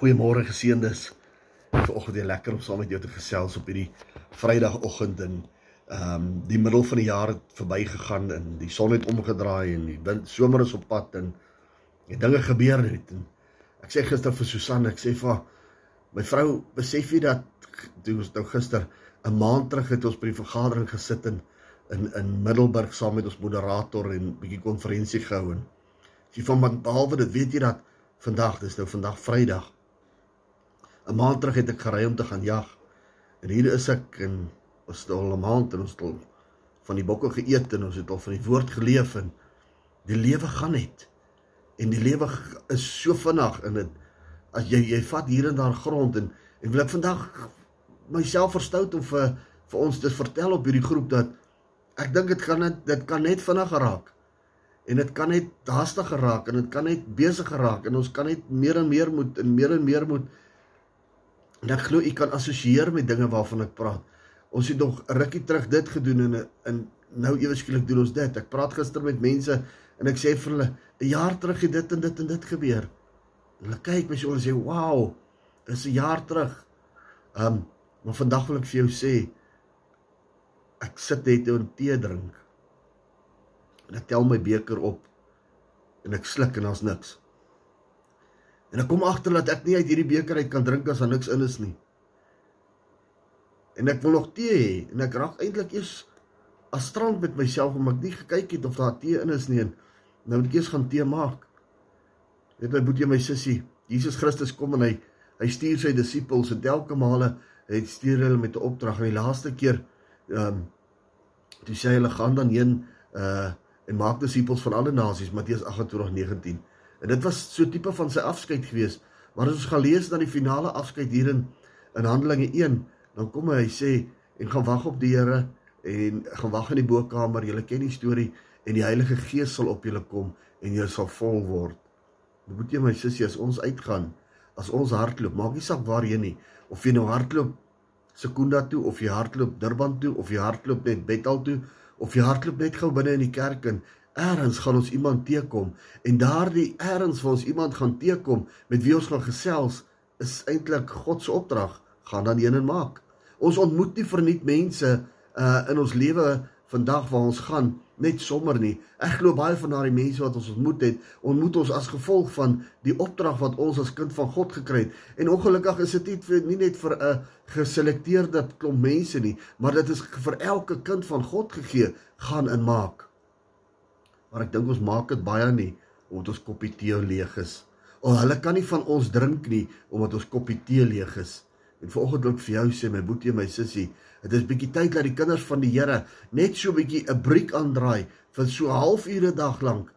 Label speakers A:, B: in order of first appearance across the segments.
A: Goeiemôre geseëndes. Vanoggend weer lekker om saam met jou te gesels op hierdie Vrydagoggend en ehm um, die middel van die jaar het verbygegaan en die son het omgedraai en die wind somer is op pad en die dinge gebeur het. En ek sê gister vir Susan, ek sê vir my vrou, besef jy dat toe ons nou gister 'n maand terug het ons by die vergadering gesit in in in Middelburg saam met ons moderator en bietjie konferensie gehou en sy van behalwe dit weet jy dat vandag dis nou vandag Vrydag 'n maand terug het ek gery om te gaan jag. En hier is ek en ons het al 'n maand en ons het al van die bokke geëet en ons het al van die woord geleef en die lewe gaan net. En die lewe is so vinnig in dit as jy jy vat hier en daar grond en en wil ek vandag myself verstout om vir vir ons te vertel op hierdie groep dat ek dink dit gaan net dit kan net vinnig geraak. En dit kan net haastig geraak en dit kan net besig geraak en ons kan net meer en meer moet en meer en meer moet En ek glo u kan assosieer met dinge waarvan ek praat. Ons het nog rukkie terug dit gedoen en in nou ewe skielik doen ons dit. Ek praat gister met mense en ek sê vir hulle 'n jaar terug het dit en dit en dit gebeur. Hulle kyk my so en sê, "Wow, dis 'n jaar terug." Um, maar vandag wil ek vir jou sê ek sit net en tee drink. En ek tel my beker op en ek sluk en daar's niks. En ek kom agter dat ek nie uit hierdie beker uit kan drink as daar niks in is nie. En ek wil nog tee hê en ek raak eintlik eers as strand met myself omdat ek nie gekyk het of daar tee in is nie. Nou moet ek eers gaan tee maak. Weet my boetie my sussie, Jesus Christus kom en hy hy stuur sy disippels en elke male hy stuur hulle met 'n opdrag en die laaste keer ehm um, toe sê hy hulle gaan dan heen uh en maak disippels van alle nasies Matteus 28:19. En dit was so tipe van sy afskeid gewees. Maar as ons gaan lees dan die finale afskeid hier in in Handelinge 1, dan kom hy sê en gaan wag op die Here en gaan wag in die bokkamer. Julle ken die storie en die Heilige Gees sal op julle kom en julle sal vol word. Moet jy my sussie as ons uitgaan, as ons hardloop, maak nie saak waarheen nie, of jy nou hardloop Sekunda toe of jy hardloop Durban toe of jy hardloop net Bethal toe of jy hardloop net gou binne in die kerk en Eerens gaan ons iemand teekom en daardie eerens waar ons iemand gaan teekom met wie ons gaan gesels is eintlik God se opdrag gaan dan heen en maak. Ons ontmoet nie verniet mense uh in ons lewe vandag waar ons gaan net sommer nie. Ek glo baie van daardie mense wat ons ontmoet het, ontmoet ons as gevolg van die opdrag wat ons as kind van God gekry het. En ongelukkig is dit nie, nie net vir 'n geselekteerde klomp mense nie, maar dit is vir elke kind van God gegee gaan en maak maar ek dink ons maak dit baie nie omdat ons koppie tee leeg is. O, hulle kan nie van ons drink nie omdat ons koppie tee leeg is. En vanoggend wil ek vir jou sê my boetie en my sussie, dit is bietjie tyd dat die kinders van die Here net so bietjie 'n briek aandraai vir so 'n halfure dag lank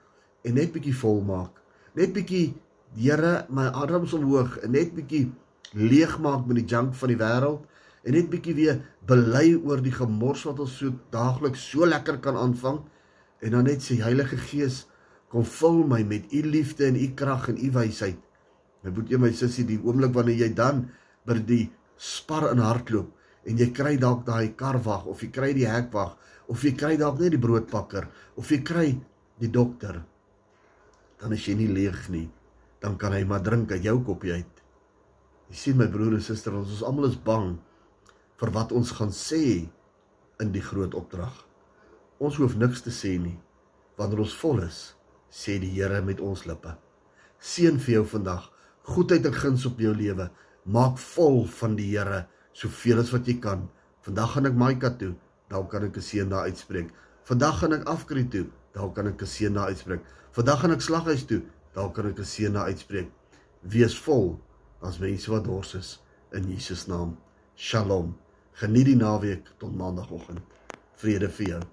A: en net bietjie vol maak. Net bietjie Here my arms omhoog en net bietjie leeg maak met die junk van die wêreld en net bietjie weer bely oor die gemors wat ons so daagliks so lekker kan aanvang en dan net sê Heilige Gees kom vul my met u liefde en u krag en u wysheid. My boet jy my sussie die oomblik wanneer jy dan by die spar in hardloop en jy kry dalk daai kar wag of jy kry die hek wag of jy kry dalk net die broodpakker of jy kry die dokter dan is jy nie leeg nie. Dan kan hy maar drink uit jou koppie uit. Jy sien my broer en suster ons is almal is bang vir wat ons gaan sê in die groot opdrag Ons hoef niks te sê nie. Wanneer ons vol is, sê die Here met ons lippe. Seën vir jou vandag. Goedheid en guns op jou lewe. Maak vol van die Here soveel as wat jy kan. Vandag gaan ek Maika toe, dan kan ek 'n seën daar uitspreek. Vandag gaan ek Afkri toe, dan kan ek 'n seën daar uitspreek. Vandag gaan ek Slaghuis toe, dan kan ek 'n seën daar uitspreek. Wees vol as mense wat dors is in Jesus naam. Shalom. Geniet die naweek tot maandagooggend. Vrede vir jou.